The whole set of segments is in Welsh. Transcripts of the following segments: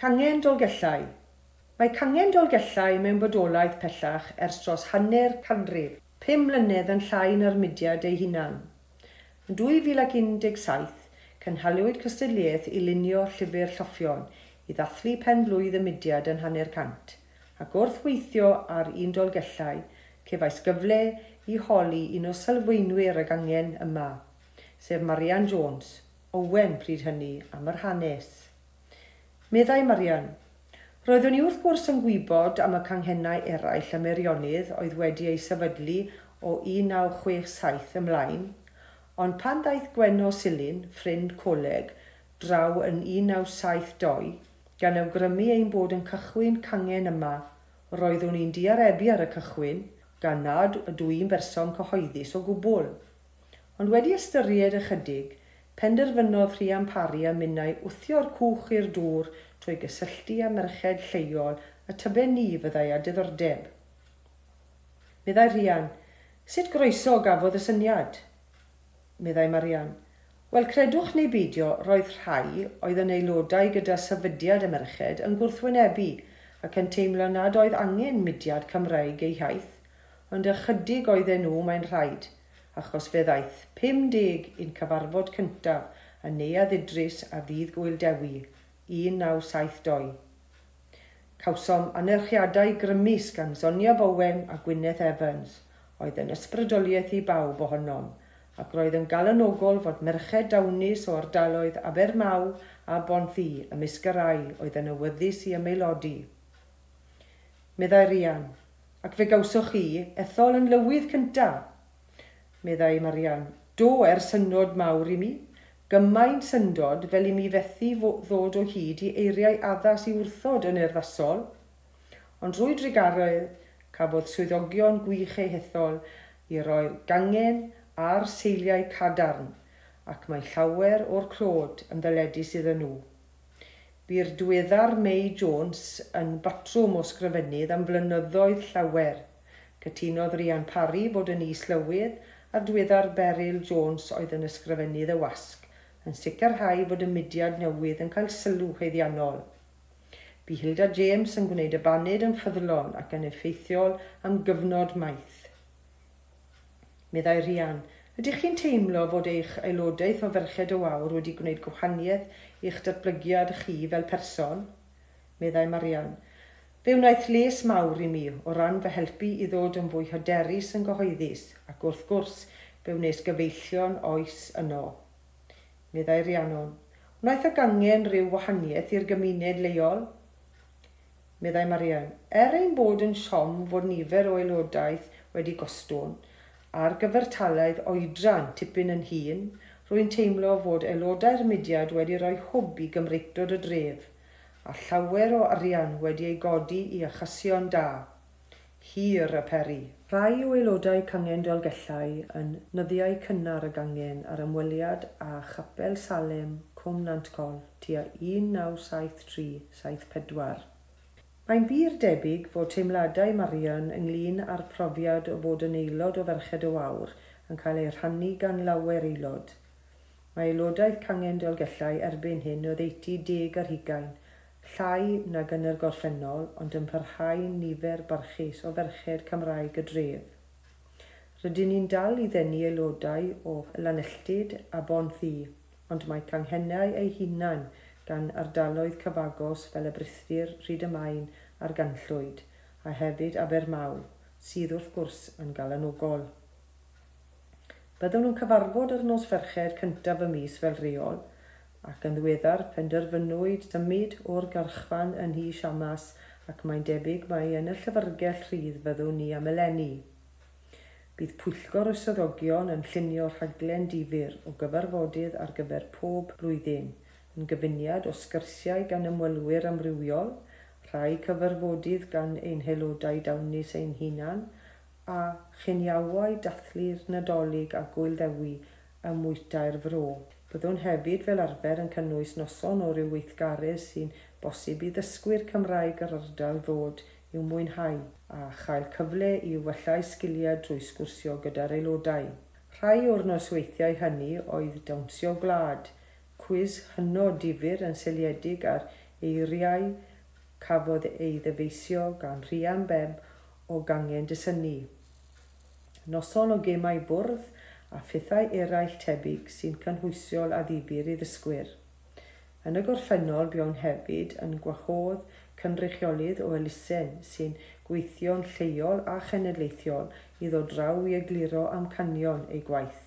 Cangen dolgellau. Mae cangen dolgellau mewn bodolaeth pellach ers dros hanner canrif, pum mlynedd yn llai na'r mudiad ei hunan. Yn 2017, cynhaliwyd cystadliaeth i lunio llyfr lloffion i ddathlu pen blwydd y mudiad yn hanner cant, ac wrth weithio ar un dolgellau, cefais gyfle i holi un o sylfaenwyr y gangen yma, sef Marian Jones, Owen pryd hynny am yr hanes. Meddai Marian, Roeddwn i wrth gwrs yn gwybod am y canghennau eraill y Meirionnydd oedd wedi ei sefydlu o 1967 ymlaen, ond pan daeth Gwenno Silin, ffrind coleg, draw yn 1972, gan awgrymu ein bod yn cychwyn cangen yma, roeddwn i'n diarebu ar y cychwyn, gan nad ydw i'n berson cyhoeddus o gwbl. Ond wedi ystyried ychydig, penderfynodd rhiampari a minnau wthio'r cwch i'r dŵr trwy gysylltu â merched lleol a tybe ni fyddai a diddordeb. Meddai Rhian, sut groeso gafodd y syniad? Meddai Marian, Wel, credwch neu beidio, roedd rhai oedd yn aelodau gyda sefydiad y merched yn gwrthwynebu ac yn teimlo nad oedd angen mudiad Cymraeg eu haith, ond ychydig oedden nhw mae'n rhaid – achos fe ddaeth 50 i'n cyfarfod cyntaf yn neuad Idris a ddydd Gwyl Dewi 1972. Cawsom anerchiadau grymus gan Sonia Bowen a Gwyneth Evans, oedd yn ysbrydoliaeth i bawb ohonom, ac roedd yn galanogol fod merched dawnus o ardaloedd Abermaw a Bonthi ymysg yr oedd yn awyddus i ymaelodi. Meddai Rian, ac fe gawsoch chi ethol yn lywydd cyntaf meddai Marian. Do er synod mawr i mi, gymaint syndod fel i mi fethu ddod o hyd i eiriau addas i wrthod yn erfasol, ond drwy drigaroedd cafodd swyddogion gwych eu hethol i roi gangen a'r seiliau cadarn ac mae llawer o'r clod yn ddyledus iddyn nhw. Bu'r diweddar May Jones yn batrwm o sgrifennydd am flynyddoedd llawer. Cytunodd Rian Parry bod yn is-lywydd ar diweddar Beryl Jones oedd yn ysgrifennu The Wasg yn sicrhau bod y mudiad newydd yn cael sylw heiddiannol. Bu Hilda James yn gwneud y baned yn ffyddlon ac yn effeithiol am gyfnod maith. Meddai Rian, ydych chi'n teimlo fod eich aelodaeth o ferched o awr wedi gwneud gwahaniaeth i'ch datblygiad chi fel person? Meddai Marian, Fe wnaeth les mawr i mi o ran fy helpu i ddod yn fwy hyderus yn gyhoeddus ac wrth gwrs fe wnes gyfeillion oes yno. Meddai Rhiannon, wnaeth y gangen rhyw wahaniaeth i'r gymuned leol? Meddai Marian, er ein bod yn siom fod nifer o aelodaeth wedi gostwn, a'r gyfertalaidd oedran tipyn yn hun, rwy'n teimlo fod aelodau'r mudiad wedi rhoi hwb i gymreictod y dref – a llawer o arian wedi ei godi i achosion da. Hir y peri. Rhai o aelodau cangen dolgellau yn nyddiau cynnar y gangen ar ymweliad a chapel Salem, Cwm Nantcol, tua 1973-74. Mae'n bir debyg fod teimladau Marian ynglyn â'r profiad o fod yn aelod o Ferched y Wawr yn cael ei rhannu gan lawer aelod. Mae aelodaeth cangen dolgellau erbyn hyn o ddeutu deg ar hugain, llai nag yn yr gorffennol, ond yn parhau nifer barchus o ferched Cymraeg y dref. Rydyn ni'n dal i ddenu aelodau o lanelltid a bon ddi, ond mae canghennau eu hunain gan ardaloedd cyfagos fel y Brithdir, Rhyd y a'r Ganllwyd, a hefyd Abermaw, sydd wrth gwrs yn galanogol. Byddwn nhw'n cyfarfod yr nos ferched cyntaf y mis fel reol, ac yn ddiweddar penderfynwyd dymud o'r garchfan yn hi siamas ac mae'n debyg mae yn y llyfrgell rhydd fyddwn ni am eleni. Bydd pwyllgor y swyddogion yn llunio rhaglen difyr o gyfarfodydd ar gyfer pob blwyddyn yn gyfuniad o sgyrsiau gan ymwelwyr amrywiol, rhai cyfarfodydd gan ein helodau dawnus ein hunan, a chyniawau dathlu'r nadolig a gwylddewi ym mwyta'r fro. Byddwn hefyd fel arfer yn cynnwys noson o ryw weithgarydd sy'n bosib i ddysgwyr Cymraeg yr ardal ddod i'w mwynhau a chael cyfle i wellau sgiliau drwy sgwrsio gyda'r aelodau. Rhai o'r nosweithiau hynny oedd dawnsio gwlad, cwis hynod difyr yn seiliedig ar eiriau cafodd ei ddyfeisio gan Rhian Beb o gangen dysynu. Noson o gemau bwrdd a phethau eraill tebyg sy'n cynhwysiol a ddifur i ddysgwyr. Yn y gorffennol buon hefyd yn gwahodd cynrychiolydd o elusen sy'n gweithio'n lleol a chenedlaethiol i ddod draw i egluro amcanion ei gwaith.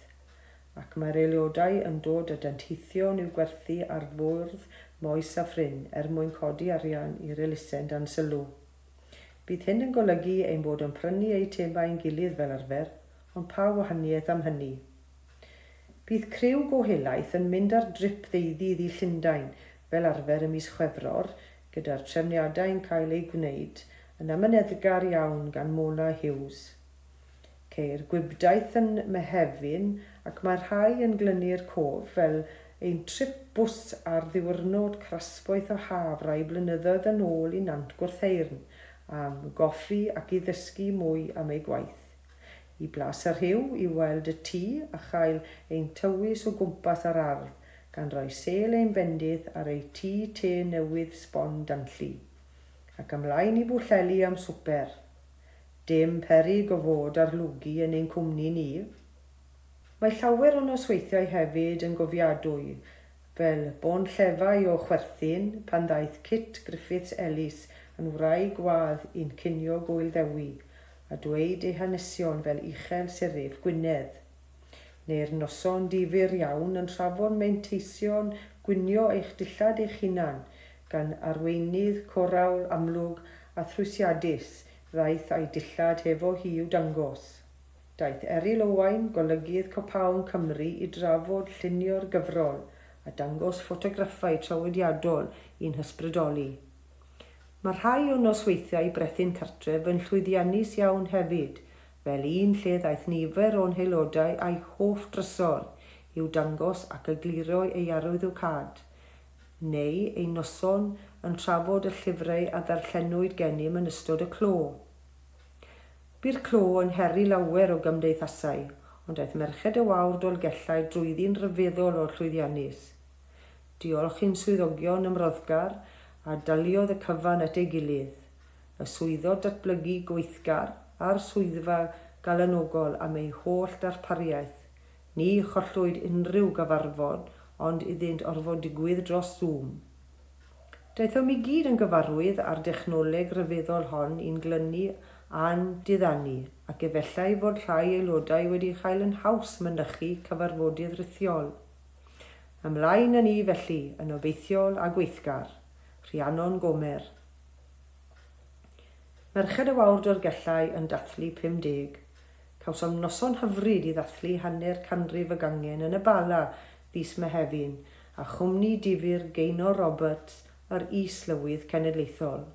Ac mae'r aelodau yn dod y denteithion i'w gwerthu ar fwrdd moes a ffrin er mwyn codi arian i'r elusen dan sylw. Bydd hyn yn golygu ein bod yn prynu eitemau'n gilydd fel arfer – ond pa wahaniaeth am hynny. Bydd criw gohelaeth yn mynd ar drip ddeuddydd i Llundain fel arfer ym mis Chwefror, gyda'r trefniadau'n cael eu gwneud yn amyneddgar iawn gan Mona Hughes. Ceir gwybdaeth yn mehefin ac mae rhai yn glynu'r cof fel ein trip bws ar ddiwrnod crasboeth o haf rai blynyddoedd yn ôl i Nant Gwrtheirn am goffi ac i ddysgu mwy am ei gwaith i blas yr hiw i weld y tŷ a chael ein tywys o gwmpas ar ardd gan roi sel ein bendydd ar ei tŷ te newydd sbon danllu ac ymlaen i bwllelu am swper. Dim peryg o fod ar lwgu yn ein cwmni ni. Mae llawer o'n osweithiau hefyd yn gofiadwy, fel bon llefau o chwerthin pan ddaeth Kit Griffiths Ellis yn wraig gwadd i'n cynio gwyl ddewi, a dweud eu hanesion fel uchel sirif Gwynedd, neu'r noson difyr iawn yn trafod meinteison gwynio eich dillad eich hunan gan arweinydd corawl amlwg a thrwysiadus ddaeth a'i dillad hefo hi i'w dangos. Daeth Eryl Owain golygydd Copawn Cymru i drafod llunio'r gyfrol a dangos ffotograffau trawidiadol i'n hysbrydoli. Mae rhai o nosweithiau brethyn cartref yn llwyddiannus iawn hefyd, fel un lle ddaeth nifer o'n haelodau a'i hoff drysor i'w dangos ac egluro ei cad, neu ei noson yn trafod y llyfrau a ddarllenwyd gennym yn ystod y clo. Byr clo yn heri lawer o gymdeithasau, ond daeth merched y wawr dolgellau drwyddi'n rhyfeddol o'r llwyddiannus. Diolch i'n swyddogion ymroddgar, a daliodd y cyfan at ei gilydd, y swyddo datblygu gweithgar a'r swyddfa galanogol am ei holl darpariaeth. Ni chollwyd unrhyw gyfarfod, ond iddynt orfod digwydd dros Zoom. Daethom i gyd yn gyfarwydd ar dechnoleg rhyfeddol hon i'n glynu a'n diddannu ac efallai fod rhai aelodau wedi cael yn haws mynychu cyfarfodydd rithiol. Ymlaen yn ni felly yn obeithiol a gweithgar. Rhiannon Gomer. Merched y wawr dorgellau yn dathlu 50. Cawsom noson hyfryd i ddathlu hanner canrif y gangen yn y bala ddys mehefin a chwmni difyr Geino Roberts ar is-lywydd cenedlaethol.